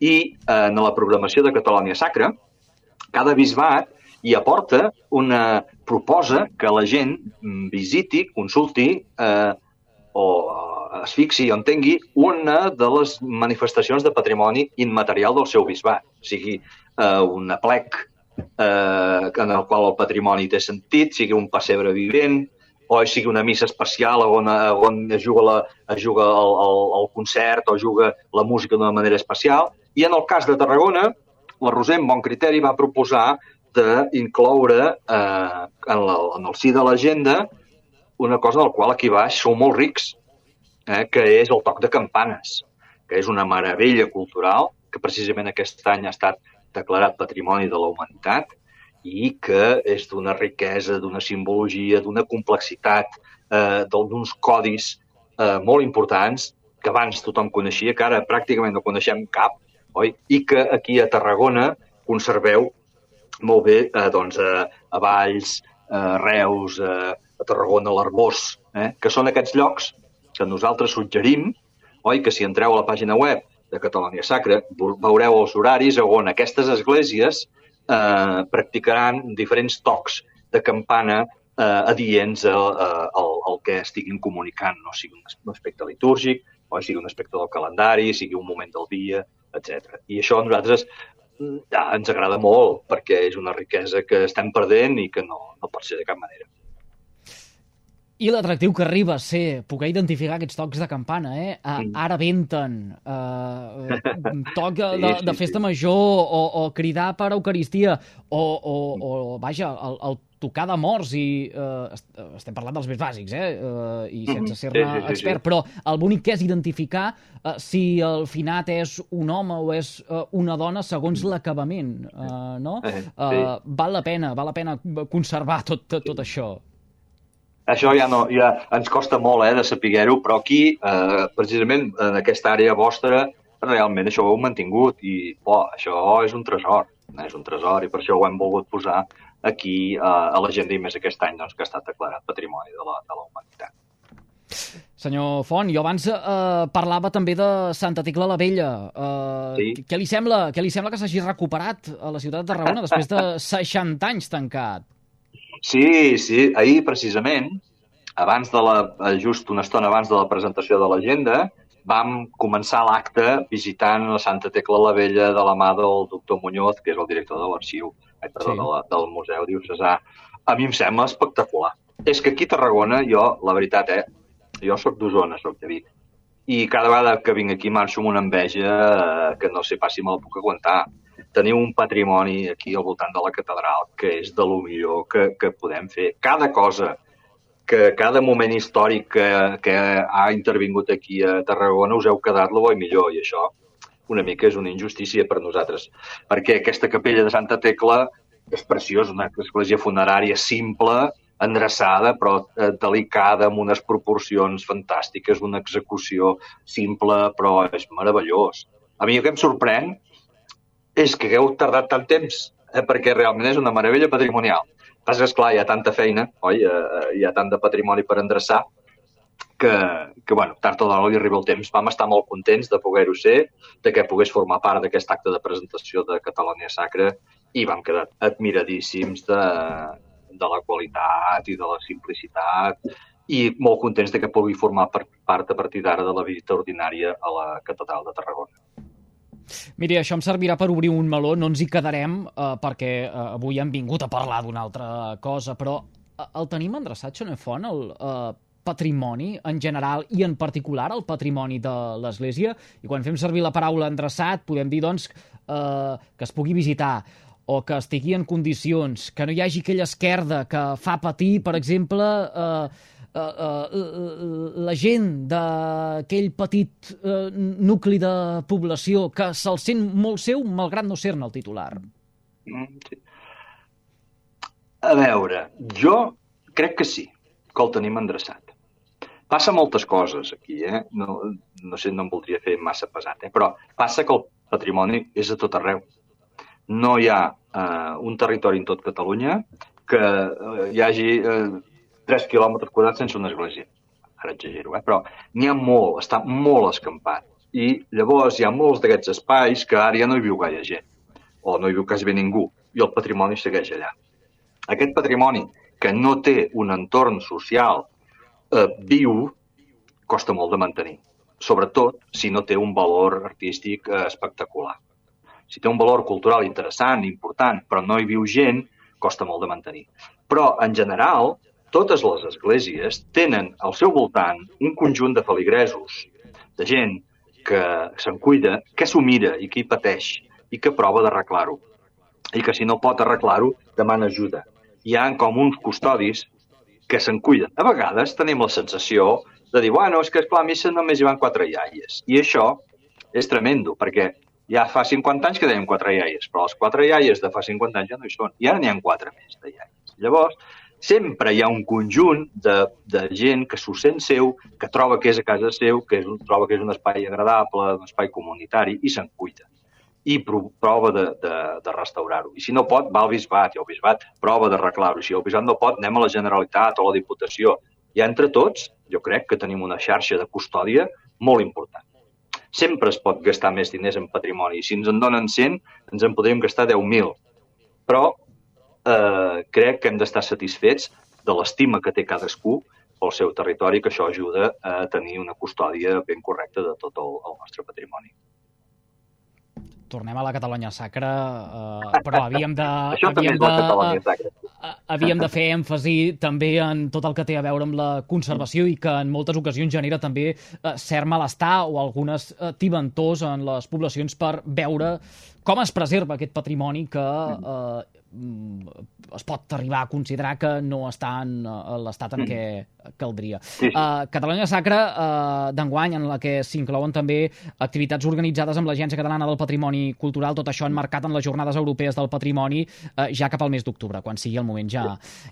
I eh, en la programació de Catalònia Sacra, cada bisbat hi aporta una proposa que la gent mm, visiti, consulti eh, o eh, es fixi o entengui una de les manifestacions de patrimoni immaterial del seu bisbat, sigui eh, un aplec eh, en el qual el patrimoni té sentit, sigui un pessebre vivent, o sigui una missa especial on, on es juga, la, es juga el, el, el concert o juga la música d'una manera especial. I en el cas de Tarragona, la Roser, amb bon criteri, va proposar d'incloure eh, en, la, en el si de l'agenda una cosa la qual aquí baix sou molt rics, eh, que és el toc de campanes, que és una meravella cultural que precisament aquest any ha estat declarat Patrimoni de la Humanitat i que és d'una riquesa, d'una simbologia, d'una complexitat, eh, d'uns codis eh, molt importants que abans tothom coneixia, que ara pràcticament no coneixem cap, oi? I que aquí a Tarragona conserveu molt bé eh, doncs, a, a Valls, a Reus, a, a Tarragona, a l'Arbós, eh? que són aquests llocs que nosaltres suggerim, oi, que si entreu a la pàgina web de Catalònia Sacra veureu els horaris on aquestes esglésies eh, practicaran diferents tocs de campana eh, adients al, al, al que estiguin comunicant, no sigui un aspecte litúrgic, o sigui un aspecte del calendari, sigui un moment del dia, etc. I això nosaltres ja, ens agrada molt, perquè és una riquesa que estem perdent i que no, no pot ser de cap manera. I l'atractiu que arriba a ser poder identificar aquests tocs de campana, eh? Uh. Ara venten, [LAUGHS] uh, toc de, Sí, sí, de festa major o, o cridar per Eucaristia o, o, o vaja, el, el tocar de morts i eh, estem parlant dels més bàsics, eh? eh i Mhm. sense ser-ne Sí, sí, sí, expert, sí. però el bonic que és identificar eh, si el finat és un home o és eh, una dona segons l'acabament, eh, no? Eh, sí. Eh, val la pena, val la pena conservar tot, tot, tot això. Això ja, no, ja ens costa molt eh, de saber-ho, però aquí, eh, precisament en aquesta àrea vostra, realment això ho heu mantingut i oh, això és un tresor, eh, és un tresor i per això ho hem volgut posar aquí eh, a l'agenda i més aquest any doncs, que ha estat declarat Patrimoni de la, de la Humanitat. Senyor Font, jo abans eh, parlava també de Santa Tecla la Vella. Eh, Sí. Què li sembla, què li sembla que s'hagi recuperat a la ciutat de Tarragona després de [LAUGHS] 60 anys tancat? Sí, sí, ahir precisament, abans de la, eh, just una estona abans de la presentació de l'agenda, vam començar l'acte visitant la Santa Tecla la Vella de la mà del doctor Muñoz, que és el director de l'arxiu, ai, perdó, Sí. de la, del Museu Diocesà. A mi em sembla espectacular. És que aquí a Tarragona, jo, la veritat, eh, jo sóc d'Osona, sóc de Vic, i cada vegada que vinc aquí marxo amb una enveja eh, que no sé pas si me la puc aguantar. Teniu un patrimoni aquí al voltant de la catedral que és de lo millor que, que podem fer. Cada cosa, que cada moment històric que, que ha intervingut aquí a Tarragona us heu quedat lo bo i millor, i això una mica és una injustícia per nosaltres, perquè aquesta capella de Santa Tecla és preciosa, una església funerària simple, endreçada, però eh, delicada, amb unes proporcions fantàstiques, una execució simple, però és meravellós. A mi el que em sorprèn és que hagueu tardat tant temps, eh, perquè realment és una meravella patrimonial. Passa que, esclar, hi ha tanta feina, oi? Eh, hi ha tant de patrimoni per endreçar, que, que bueno, tard o d'hora li arriba el temps. Vam estar molt contents de poder-ho ser, de que pogués formar part d'aquest acte de presentació de Catalunya Sacra i vam quedar admiradíssims de, de la qualitat i de la simplicitat i molt contents de que pugui formar per, part a partir d'ara de la visita ordinària a la Catedral de Tarragona. Miri, això em servirà per obrir un meló, no ens hi quedarem, eh, perquè eh, avui hem vingut a parlar d'una altra cosa, però eh, el tenim endreçat, Xone el eh, patrimoni en general i en particular el patrimoni de l'Església, i quan fem servir la paraula endreçat podem dir, doncs, eh, que es pugui visitar, o que estigui en condicions, que no hi hagi aquella esquerda que fa patir, per exemple, eh, eh, eh, la gent d'aquell petit eh, nucli de població que se'l sent molt seu, malgrat no ser-ne el titular. Mm. A veure, jo crec que sí, que el tenim endreçat. Passa moltes coses aquí, eh? No, no sé, no em voldria fer massa pesat, eh? però passa que el patrimoni és a tot arreu. No hi ha eh, un territori en tot Catalunya que eh, hi hagi eh, 3 quilòmetres quadrats sense una església. Ara exagero, eh? però n'hi ha molt, està molt escampat. I llavors hi ha molts d'aquests espais que ara ja no hi viu gaire gent, o no hi viu quasi bé ningú, i el patrimoni segueix allà. Aquest patrimoni que no té un entorn social eh, viu costa molt de mantenir, sobretot si no té un valor artístic eh, espectacular. Si té un valor cultural interessant, important, però no hi viu gent, costa molt de mantenir. Però, en general, totes les esglésies tenen al seu voltant un conjunt de feligresos, de gent que se'n cuida, que s'ho mira i que hi pateix i que prova d'arreglar-ho. I que si no pot arreglar-ho, demana ajuda. Hi ha com uns custodis que se'n cuiden. A vegades tenim la sensació de dir, bueno, és que esclar, a missa només hi van quatre iaies. I això és tremendo, perquè ja fa 50 anys que dèiem quatre iaies, però les quatre iaies de fa 50 anys ja no hi són. I ara n'hi ha quatre més de iaies. Llavors, sempre hi ha un conjunt de, de gent que s'ho sent seu, que troba que és a casa seu, que és, troba que és un espai agradable, un espai comunitari, i se'n cuida. I pro- prova de, de, de restaurar-ho. I si no pot, va al bisbat, i el bisbat prova d'arreglar-ho. Si el bisbat no pot, anem a la Generalitat o a la Diputació. I entre tots, jo crec que tenim una xarxa de custòdia molt important. Sempre es pot gastar més diners en patrimoni. Si ens en donen 100, ens en podríem gastar 10.000. Però eh, crec que hem d'estar satisfets de l'estima que té cadascú pel seu territori, que això ajuda a tenir una custòdia ben correcta de tot el, el nostre patrimoni. Tornem a la Catalunya Sacra, eh, però havíem de... [LAUGHS] Això també havíem és la de, Catalunya Sacra. eh, havíem de fer èmfasi també en tot el que té a veure amb la conservació i que en moltes ocasions genera també eh, cert malestar o algunes eh, tibantors en les poblacions per veure com es preserva aquest patrimoni que eh, mm, es pot arribar a considerar que no està en uh, l'estat en mm. què caldria. Sí, sí. Uh, Catalunya Sacra uh, d'enguany, en la que s'inclouen també activitats organitzades amb l'Agència Catalana del Patrimoni Cultural, tot això enmarcat en les Jornades Europees del Patrimoni, uh, ja cap al mes d'octubre, quan sigui el moment ja,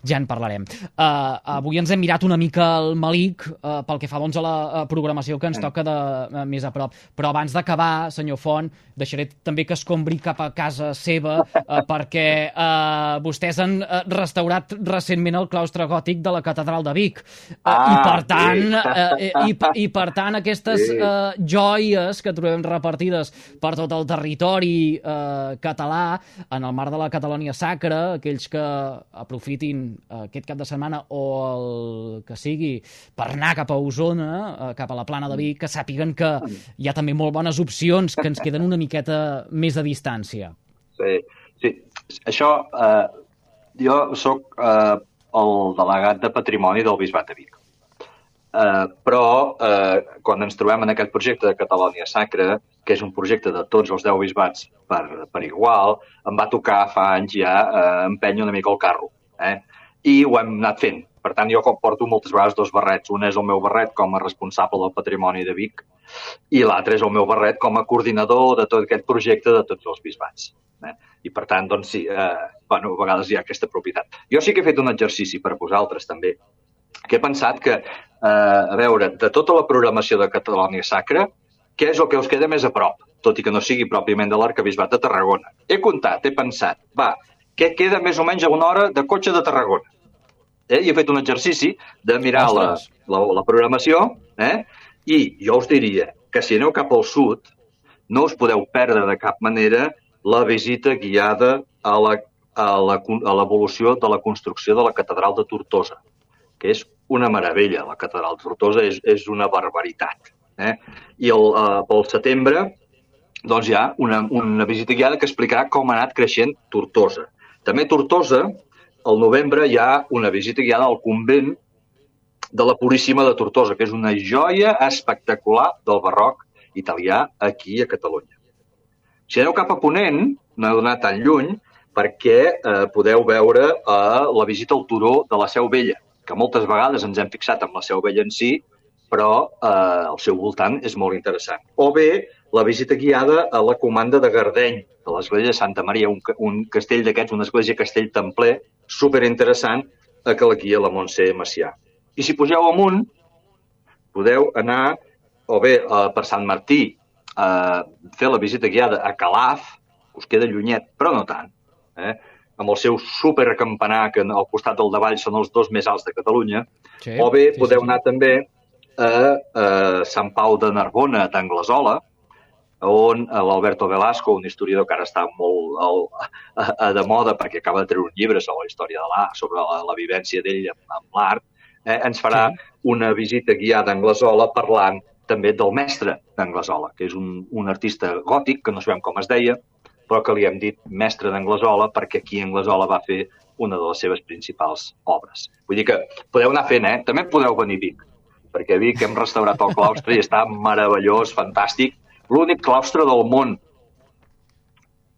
ja en parlarem. Uh, avui ens hem mirat una mica el Malic uh, pel que fa doncs, a la uh, programació que ens toca de, uh, més a prop. Però abans d'acabar, senyor Font, deixaré també que escombri cap a casa seva uh, perquè uh, vostès han uh, restaurat recentment el claustre gòtic de la Catedral de Vic. Uh, Ah, I per tant, sí. uh, i, i, i per tant aquestes Sí. uh, joies que trobem repartides per tot el territori uh, català en el mar de la Catalònia Sacra, aquells que aprofitin uh, aquest cap de setmana o el que sigui per anar cap a Osona, cap a la plana de Vic, que sàpiguen que hi ha també molt bones opcions que ens queden una miqueta més a distància. Sí, sí. Això, eh, jo sóc eh, el delegat de Patrimoni del Bisbat de Vic. Eh, però eh, quan ens trobem en aquest projecte de Catalònia Sacra, que és un projecte de tots els 10 bisbats per, per igual, em va tocar fa anys ja eh, empènyer una mica el carro. Eh? I ho hem anat fent. Per tant, jo porto moltes vegades dos barrets. Un és el meu barret com a responsable del patrimoni de Vic i l'altre és el meu barret com a coordinador de tot aquest projecte de tots els bisbats. Eh? I per tant, doncs sí, eh, bueno, a vegades hi ha aquesta propietat. Jo sí que he fet un exercici per vosaltres també, que he pensat que, eh, a veure, de tota la programació de Catalònia Sacra, què és el que us queda més a prop, tot i que no sigui pròpiament de l'Arcabisbat de Tarragona. He comptat, he pensat, va, què queda més o menys a una hora de cotxe de Tarragona? Eh? I he fet un exercici de mirar la, la, la programació eh? I jo us diria que si aneu cap al sud no us podeu perdre de cap manera la visita guiada a la a l'evolució de la construcció de la catedral de Tortosa, que és una meravella. La catedral de Tortosa és, és una barbaritat. Eh? I el, eh, pel setembre doncs hi ha una, una visita guiada que explicarà com ha anat creixent Tortosa. També Tortosa, al novembre hi ha una visita guiada al convent de la Puríssima de Tortosa, que és una joia espectacular del barroc italià aquí a Catalunya. Si aneu cap a Ponent, no heu d'anar tan lluny, perquè eh, podeu veure eh, la visita al turó de la Seu Vella, que moltes vegades ens hem fixat amb la Seu Vella en si, però eh, el seu voltant és molt interessant. O bé la visita guiada a la comanda de Gardeny, de l'església de Santa Maria, un, un castell d'aquests, una església castell templer, superinteressant, a que la guia la Montse Macià. I si pugeu amunt, podeu anar o bé eh, per Sant Martí a fer la visita guiada a Calaf, us queda llunyet, però no tant, eh? amb el seu supercampanar, que al costat del davall són els dos més alts de Catalunya, Sí, o bé sí, podeu sí, sí. anar també a, a Sant Pau de Narbona, d'Anglesola, on eh, l'Alberto Velasco, un historiador que ara està molt al, a, a, de moda perquè acaba de treure un llibre sobre la història de l'art, sobre la, la vivència d'ell amb, amb l'art, eh, ens farà Sí. una visita guiada a Anglesola parlant també del mestre d'Anglesola, que és un, un artista gòtic, que no sabem com es deia, però que li hem dit mestre d'Anglesola perquè aquí Anglesola va fer una de les seves principals obres. Vull dir que podeu anar fent, eh? També podeu venir a Vic, perquè a Vic hem restaurat el claustre i està meravellós, fantàstic. L'únic claustre del món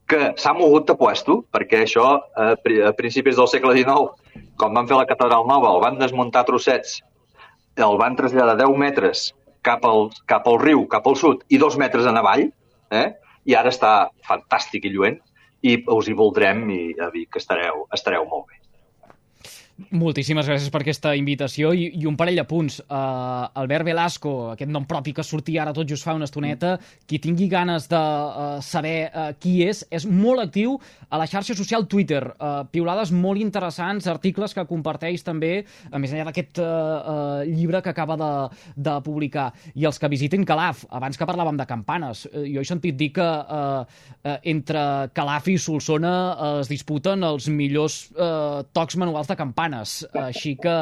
que s'ha mogut de puesto, perquè això pri- a principis del segle XIX, quan van fer la catedral nova, el van desmuntar trossets, el van traslladar 10 metres cap al, cap al riu, cap al sud, i dos metres en avall, eh? i ara està fantàstic i lluent, i us hi voldrem i a Vic estareu, estareu molt bé. Moltíssimes gràcies per aquesta invitació i, i un parell de punts. Uh, Albert Velasco, aquest nom propi que sortia ara tot just fa una estoneta, qui tingui ganes de uh, saber uh, qui és, és molt actiu a la xarxa social Twitter. Uh, piulades molt interessants, articles que comparteix també, a més enllà d'aquest uh, uh, llibre que acaba de, de publicar. I els que visitin Calaf, abans que parlàvem de campanes, uh, jo he sentit dir que uh, uh, entre Calaf i Solsona uh, es disputen els millors uh, tocs manuals de campanes. Així que,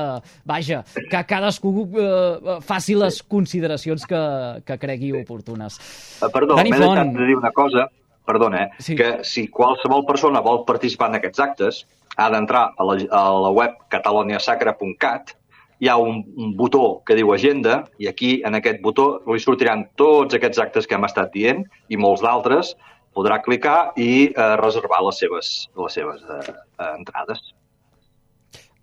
vaja, que cadascú uh, faci les consideracions que, que cregui oportunes. Eh, Perdó, m'he Font. deixat de dir una cosa, perdona, eh? Sí. que si qualsevol persona vol participar en aquests actes, ha d'entrar a, la, a la web cataloniasacra.cat, hi ha un, un botó que diu agenda, i aquí, en aquest botó, li sortiran tots aquests actes que hem estat dient, i molts d'altres, podrà clicar i eh, reservar les seves, les seves eh, eh, entrades.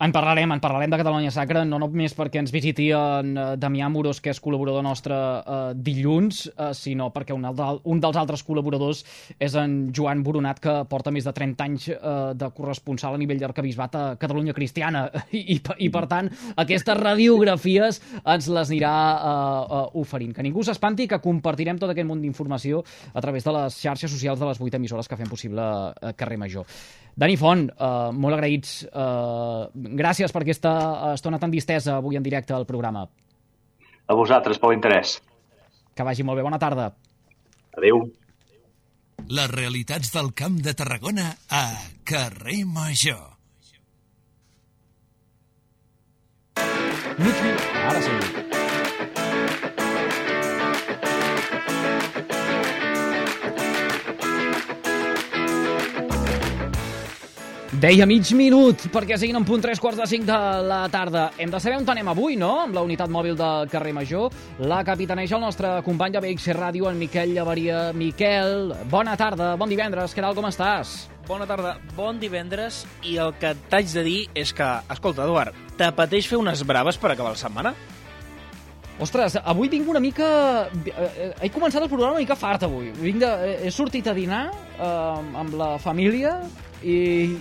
En parlarem, en parlarem de Catalunya Sacra, no només perquè ens visiti en eh, Damià Moros, que és col·laborador nostre eh, dilluns, eh, sinó perquè un, un dels altres col·laboradors és en Joan Boronat, que porta més de 30 anys eh, de corresponsal a nivell d'arcabisbat a Catalunya Cristiana. [LAUGHS] I, i, I, per tant, aquestes radiografies ens les anirà eh, eh, oferint. Que ningú s'espanti que compartirem tot aquest munt d'informació a través de les xarxes socials de les 8 emissores que fem possible a Carrer Major. Dani Font, eh, molt agraïts. Eh, gràcies per aquesta estona tan distesa avui en directe al programa. A vosaltres, pel interès. Que vagi molt bé. Bona tarda. Adéu. Les realitats del Camp de Tarragona a Carrer Major. Mig. Ara sí. Deia mig minut, perquè siguin en punt 3 quarts de 5 de la tarda. Hem de saber on anem avui, no?, amb la unitat mòbil del carrer Major. La capitaneja el nostre company de BX Ràdio, en Miquel Llavaria. Miquel, bona tarda, bon divendres, què tal, com estàs? Bona tarda, bon divendres, i el que t'haig de dir és que, escolta, Eduard, t'apeteix fer unes braves per acabar la setmana? Ostres, avui vinc una mica... Eh, he començat el programa una mica fart, avui. Vinc de... He sortit a dinar eh, amb la família i,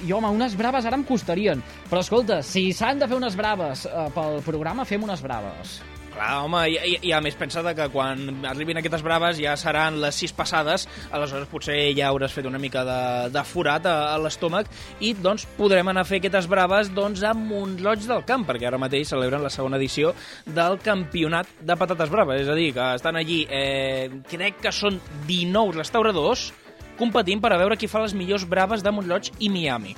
i home, unes braves ara em costarien. Però escolta, si s'han de fer unes braves eh, pel programa, fem unes braves. Clar, home, i, i, i a més pensa que quan arribin aquestes braves ja seran les sis passades, aleshores potser ja hauràs fet una mica de, de forat a, a l'estómac i doncs podrem anar a fer aquestes braves doncs a Montloig del Camp, perquè ara mateix celebren la segona edició del campionat de patates braves, és a dir, que estan allí, eh, crec que són 19 restauradors competint per a veure qui fa les millors braves de Montloig i Miami.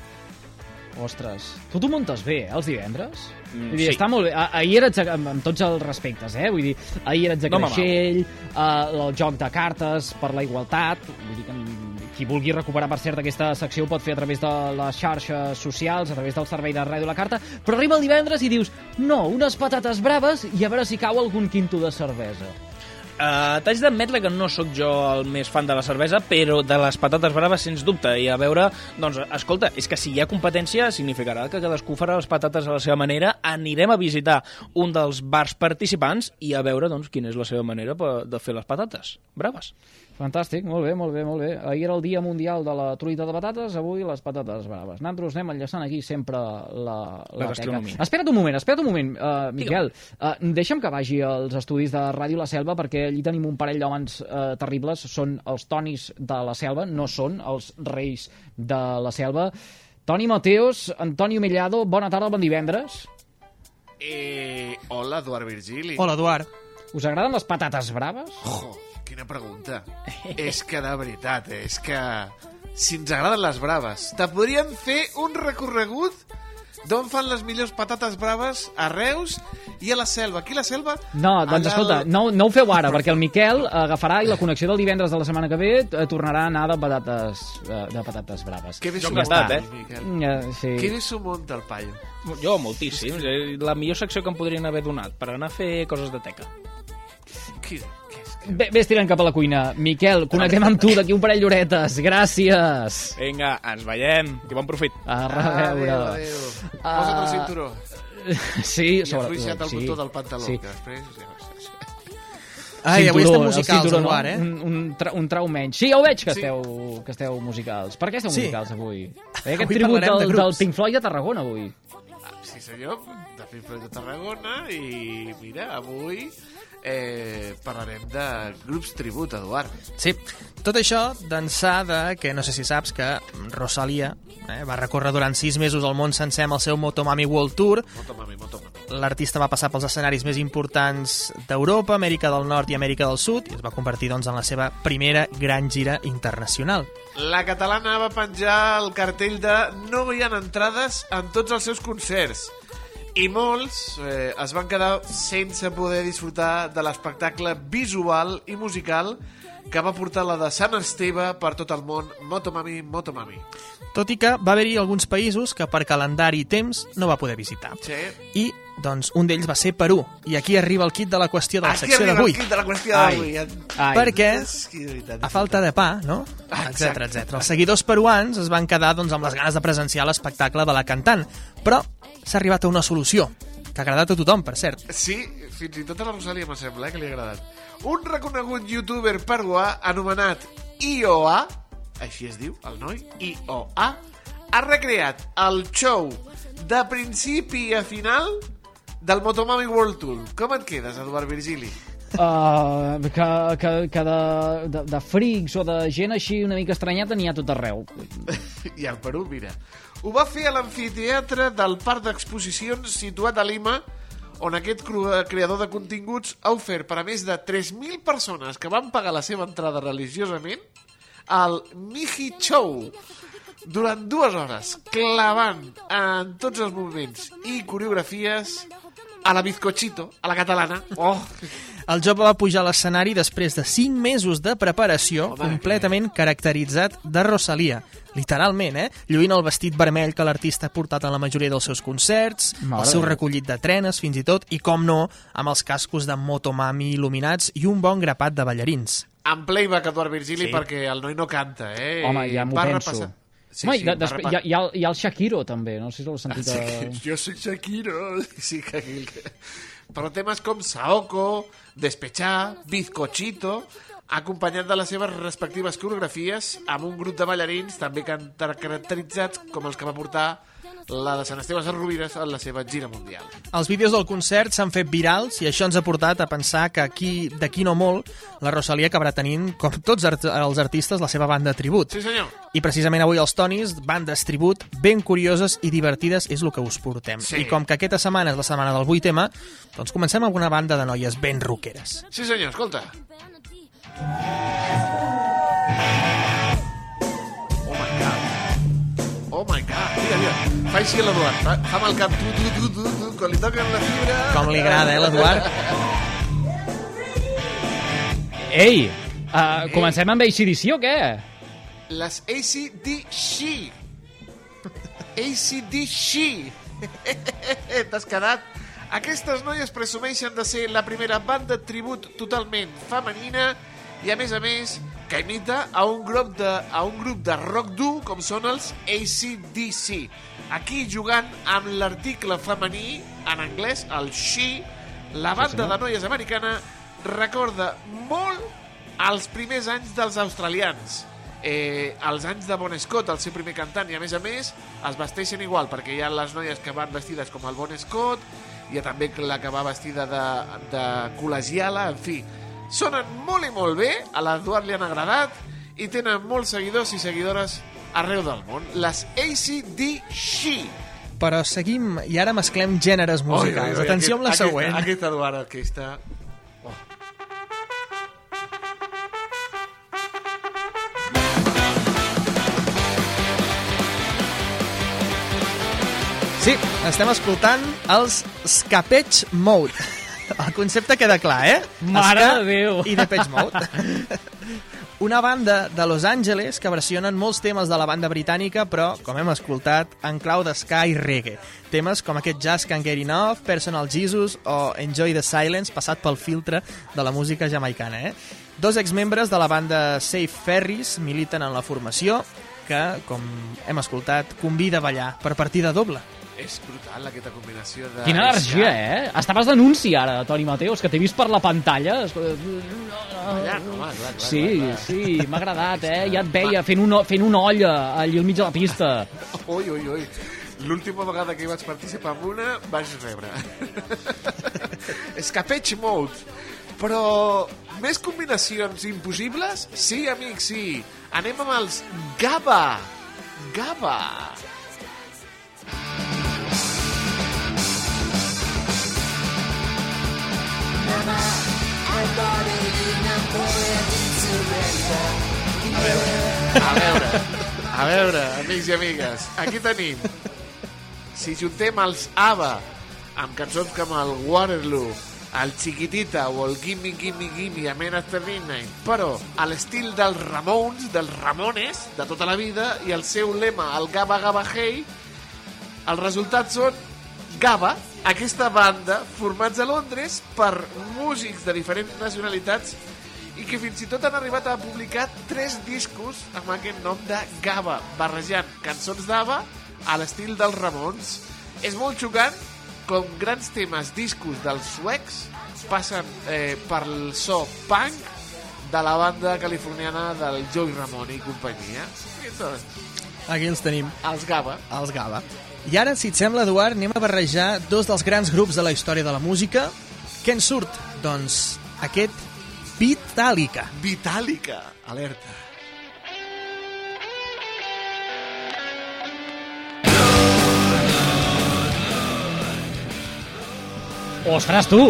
Ostres, tu t'ho muntes bé, eh, els divendres? Mm, Vull dir, sí. està molt bé. Ah, Ahir eres, amb, amb tots els respectes, eh? Vull dir, ahir eres de No Creixell, uh, el joc de cartes per la igualtat, vull dir que qui vulgui recuperar, per cert, aquesta secció ho pot fer a través de les xarxes socials, a través del servei de Ràdio La Carta, però arriba el divendres i dius, no, unes patates braves i a veure si cau algun quinto de cervesa. Uh, T'haig d'admetre que no sóc jo el més fan de la cervesa, però de les patates braves, sens dubte. I a veure, doncs, escolta, és que si hi ha competència, significarà que cadascú farà les patates a la seva manera. Anirem a visitar un dels bars participants i a veure, doncs, quina és la seva manera de fer les patates braves. Fantàstic, molt bé, molt bé, molt bé. Ahir era el Dia Mundial de la truita de patates, avui les patates braves. Nosaltres anem enllaçant aquí sempre la, La teca. gastronomia. Espera't un moment, espera't un moment, uh, Miquel. Uh, deixa'm que vagi als estudis de Ràdio La Selva, perquè allí tenim un parell d'homes uh, terribles. Són els Tonis de la Selva, no són els reis de la Selva. Toni Mateos, Antonio Mellado, bona tarda, bon divendres. Eh, hola, Eduard Virgili. Hola, Eduard. Us agraden les patates braves? Jo, quina pregunta. és que, de veritat, eh, és que... Si ens agraden les braves, te podríem fer un recorregut d'on fan les millors patates braves a Reus i a la selva. Aquí a la selva... No, doncs allà escolta, no, no ho feu ara, perquè el Miquel agafarà i la connexió del divendres de la setmana que ve eh, tornarà a anar de patates, eh, de patates braves. Que bé s'ho munta, eh? Miquel. Eh, sí. Que bé s'ho munta el paio. Jo, moltíssim. Eh, La millor secció que em podrien haver donat per anar a fer coses de teca. Qui, què és? Bé, ves tirant cap a la cuina. Miquel, connectem amb tu d'aquí un parell d'horetes. Gràcies. Vinga, ens veiem. Que bon profit. A reveure. Adéu, adéu. Posa't el cinturó. Sí, I afluixa't el sí, botó del pantaló, sí. que després... Ja... Ai, avui Cinturó, estem el musicals, cinturó, Eduard, eh? Un, un, tra un trau menys. Sí, ja ho veig que Sí. esteu, que esteu musicals. Per què esteu Sí. musicals avui? Eh, aquest Avui tribut parlarem de del, del. Pink Floyd de Tarragona avui. Sí, senyor, de Pink Floyd de Tarragona i mira, avui eh, parlarem de grups tribut, Eduard. Sí, tot això d'ençà de que no sé si saps que Rosalia eh, va recórrer durant sis mesos el món sencer amb el seu Motomami World Tour. Motomami, motomami. L'artista va passar pels escenaris més importants d'Europa, Amèrica del Nord i Amèrica del Sud i es va convertir doncs, en la seva primera gran gira internacional. La catalana va penjar el cartell de no hi ha entrades en tots els seus concerts i molts eh, es van quedar sense poder disfrutar de l'espectacle visual i musical que va portar la de Sant Esteve per tot el món Motomami, Motomami. Tot i que va haver-hi alguns països que per calendari i temps no va poder visitar. Sí. I doncs, un d'ells va ser Perú. I aquí arriba el kit de la qüestió de la Aquí secció arriba d'avui. el kit de la qüestió d'avui. Perquè, que, a falta de pa, no? Exacte. etcètera. Els seguidors peruans es van quedar doncs, amb les ganes de presenciar l'espectacle de la cantant. Però s'ha arribat a una solució, que ha agradat a tothom, per cert. Sí, fins i tot a la Rosalia me sembla, eh, que li ha agradat. Un reconegut youtuber peruà anomenat IOA, així es diu, el noi, IOA, ha recreat el show de principi a final del Motomami World Tour. Com et quedes, Eduard Virgili? Uh, que, que, que de, de, de frics o de gent així una mica estranyata n'hi ha tot arreu. [LAUGHS] I al Perú, mira. Ho va fer a l'amfiteatre del Parc d'Exposicions situat a Lima, on aquest creador de continguts ha ofert per a més de 3.000 persones que van pagar la seva entrada religiosament al Miji Show durant dues hores, clavant en tots els moviments i coreografies a la bizcochito, a la catalana. Oh, El jove va pujar a l'escenari després de 5 mesos de preparació Home, completament caracteritzat de Rosalia. Literalment, eh? Lluint el vestit vermell que l'artista ha portat en la majoria dels seus concerts, Mare el seu recollit de trenes, fins i tot, i com no, amb els cascos de Motomami il·luminats i un bon grapat de ballarins. en playback Eduard Virgili Sí. perquè el noi no canta, eh? Home, ja m'ho Va penso. repassar- Sí, Home, sí, i de, després, hi, ha, hi, ha, el- hi ha el Shakiro, també. No sé si l'heu sentit. Sí, A... [LAUGHS] jo soy Shakiro. [LAUGHS] Sí, que. Però temes com Saoko, Despechar, Bizcochito, acompanyat de les seves respectives coreografies amb un grup de ballarins també caracteritzats com els que va portar la de Sant Esteve Sarrovires en la seva gira mundial. Els vídeos del concert s'han fet virals i això ens ha portat a pensar que aquí, d'aquí no molt, la Rosalia acabarà tenint, com tots art els artistes, la seva banda tribut. Sí, senyor. I precisament avui els Tonis, bandes tribut, ben curioses i divertides, és el que us portem. Sí. I com que aquesta setmana és la setmana del 8 tema, doncs comencem amb una banda de noies ben rockeres. Sí, senyor, escolta. Oh Fa així l'Eduard. Fa, fa amb el cap tu, tu, tu, tu, tu, quan li toquen la fibra... Com li agrada, eh, l'Eduard? Ei, uh, comencem amb ACDC o què? Les ACDC. [LAUGHS] ACDC. T'has quedat? Aquestes noies presumeixen de ser la primera banda tribut totalment femenina i, a més a més, que imita a un grup de, a un grup de rock dur com són els ACDC. Aquí jugant amb l'article femení en anglès, el she, la banda de noies americana recorda molt els primers anys dels australians. Eh, els anys de Bon Scott, el seu primer cantant, i a més a més es vesteixen igual, perquè hi ha les noies que van vestides com el Bon Scott, hi ha també la que va vestida de, de col·legiala, en fi. Sonen molt i molt bé, a l'Eduard li han agradat, i tenen molts seguidors i seguidores arreu del món. Les ACDC. Però seguim, i ara mesclem gèneres musicals. Oi, oi, oi, Atenció amb la aquest, següent. Aquest, aquest Eduard. Oh. Sí, estem escoltant els Scapage Mode. El concepte queda clar, eh? Mare Ska de Déu. I Depeche Mode. [LAUGHS] Una banda de Los Angeles que versionen molts temes de la banda britànica, però, com hem escoltat, en clau de ska i reggae. Temes com aquest Just Can't Get Enough, Personal Jesus o Enjoy the Silence, passat pel filtre de la música jamaicana, eh? Dos exmembres de la banda Safe Ferries militen en la formació que, com hem escoltat, convida a ballar per partida doble. És brutal, aquesta combinació de... Quina energia, eh? Estaves d'anunci ara, Toni Mateus, que t'he vist per la pantalla. Home, clar, clar, Sí, clar, clar. sí, m'ha agradat, eh? Ja et veia fent, un, fent una olla allà al mig de la pista. [LAUGHS] Ui, ui, ui. L'última vegada que hi vaig participar en una, vaig rebre. [LAUGHS] Escapage Mode. Però més combinacions impossibles? Sí, amics, sí. Anem amb els GABA. GABA. A veure, a veure, amics i amigues, aquí tenim. Si juntem els ABBA amb cançons com el Waterloo, el Chiquitita o el Gimme Gimme Gimme Amen After Midnight, però a l'estil dels Ramones, dels Ramones, de tota la vida, i el seu lema, el Gaba Gaba Hey, els resultats són GABA, aquesta banda formats a Londres per músics de diferents nacionalitats i que fins i tot han arribat a publicar tres discos amb aquest nom de GABA, barrejant cançons d'ABBA a l'estil dels Ramones. És molt xocant com grans temes discos dels suecs passen eh, pel so punk de la banda californiana del Joey Ramone i companyia. I Aquí els tenim. els Gava. Els Gava. I ara, si et sembla, Eduard, anem a barrejar dos dels grans grups de la història de la música. Què en surt? Doncs aquest Vitàlica. Vitàlica, alerta. Ostres, tu!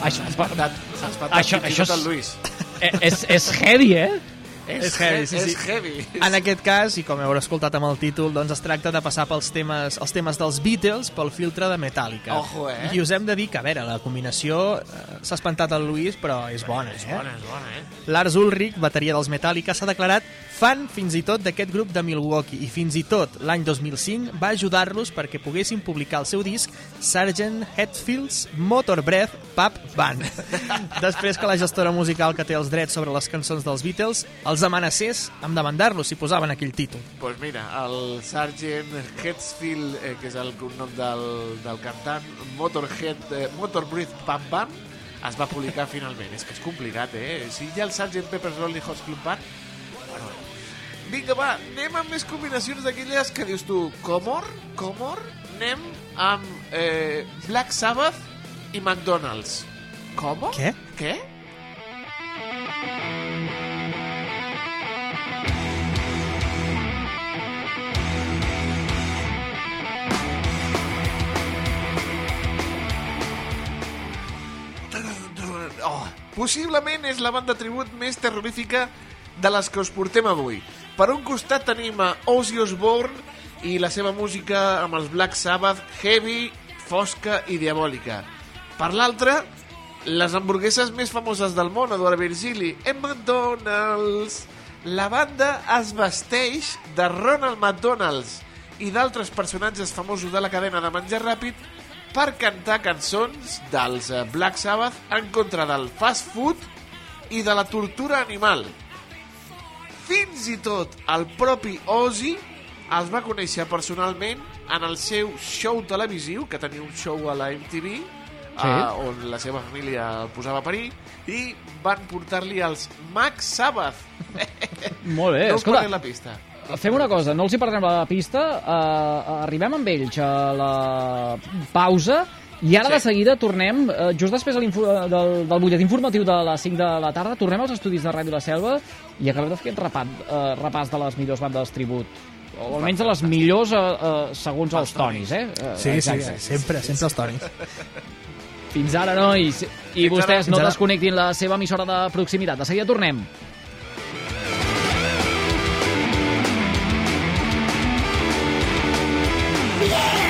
Això, Has patat, has patat Això- això és- Lluís. eh, és, és heavy, eh? És heavy, sí, sí. És heavy. En aquest cas, i com heu escoltat amb el títol, doncs es tracta de passar pels temes, els temes dels Beatles pel filtre de Metallica. Ojo, eh? I us hem de dir que, a veure, la combinació eh, s'ha espantat el Luis, però és bona, És eh? bona, és bona, eh? Lars Ulrich, bateria dels Metallica, s'ha declarat fan fins i tot d'aquest grup de Milwaukee i fins i tot l'any 2005 va ajudar-los perquè poguessin publicar el seu disc Sgt. Hetfield's Motor Breath Pub Band. [LAUGHS] Després que la gestora musical que té els drets sobre les cançons dels Beatles els amenacés amb demandar-los si posaven aquell títol. pues mira, el Sargent Hetfield, eh, que és el cognom del, del cantant, Motorhead, eh, Motor Breath Pam Pam, es va publicar finalment. És que és complicat, eh? Si ha el Sgt. Pepper's Lonely Hearts Club Band, vinga, va, anem amb més combinacions d'aquelles que dius tu, Comor, Comor, anem amb eh, Black Sabbath i McDonald's. Com? Què? Què? Oh, possiblement és la banda tribut més terrorífica de les que us portem avui. Per un costat tenim a Ozzy Osbourne i la seva música amb els Black Sabbath, heavy, fosca i diabòlica. Per l'altre, les hamburgueses més famoses del món, Eduard Virgili, en McDonald's. La banda es vesteix de Ronald McDonald's i d'altres personatges famosos de la cadena de menjar ràpid per cantar cançons dels eh, Black Sabbath en contra del fast food i de la tortura animal. Fins i tot el propi Ozzy els va conèixer personalment en el seu show televisiu, que tenia un show a la MTV, sí. uh, on la seva família el posava a parir, i van portar-li els Max Sabbath. [LAUGHS] Molt bé, no escolta, la pista. Fem una cosa, no els hi perdrem la pista, uh, arribem amb ells a la pausa i ara sí. de seguida tornem, eh, just després de eh, del, del butllet informatiu de les 5 de la tarda, tornem als estudis de Ràdio La Selva i acabem de fer aquest repat, eh, repàs de les millors bandes tribut o almenys de les millors eh, eh segons els tonis, eh? Sí, sí, sí, sempre, sempre els tonis. Fins ara, nois. I Fins vostès ara. no desconnectin la seva emissora de proximitat. De seguida tornem. Yeah!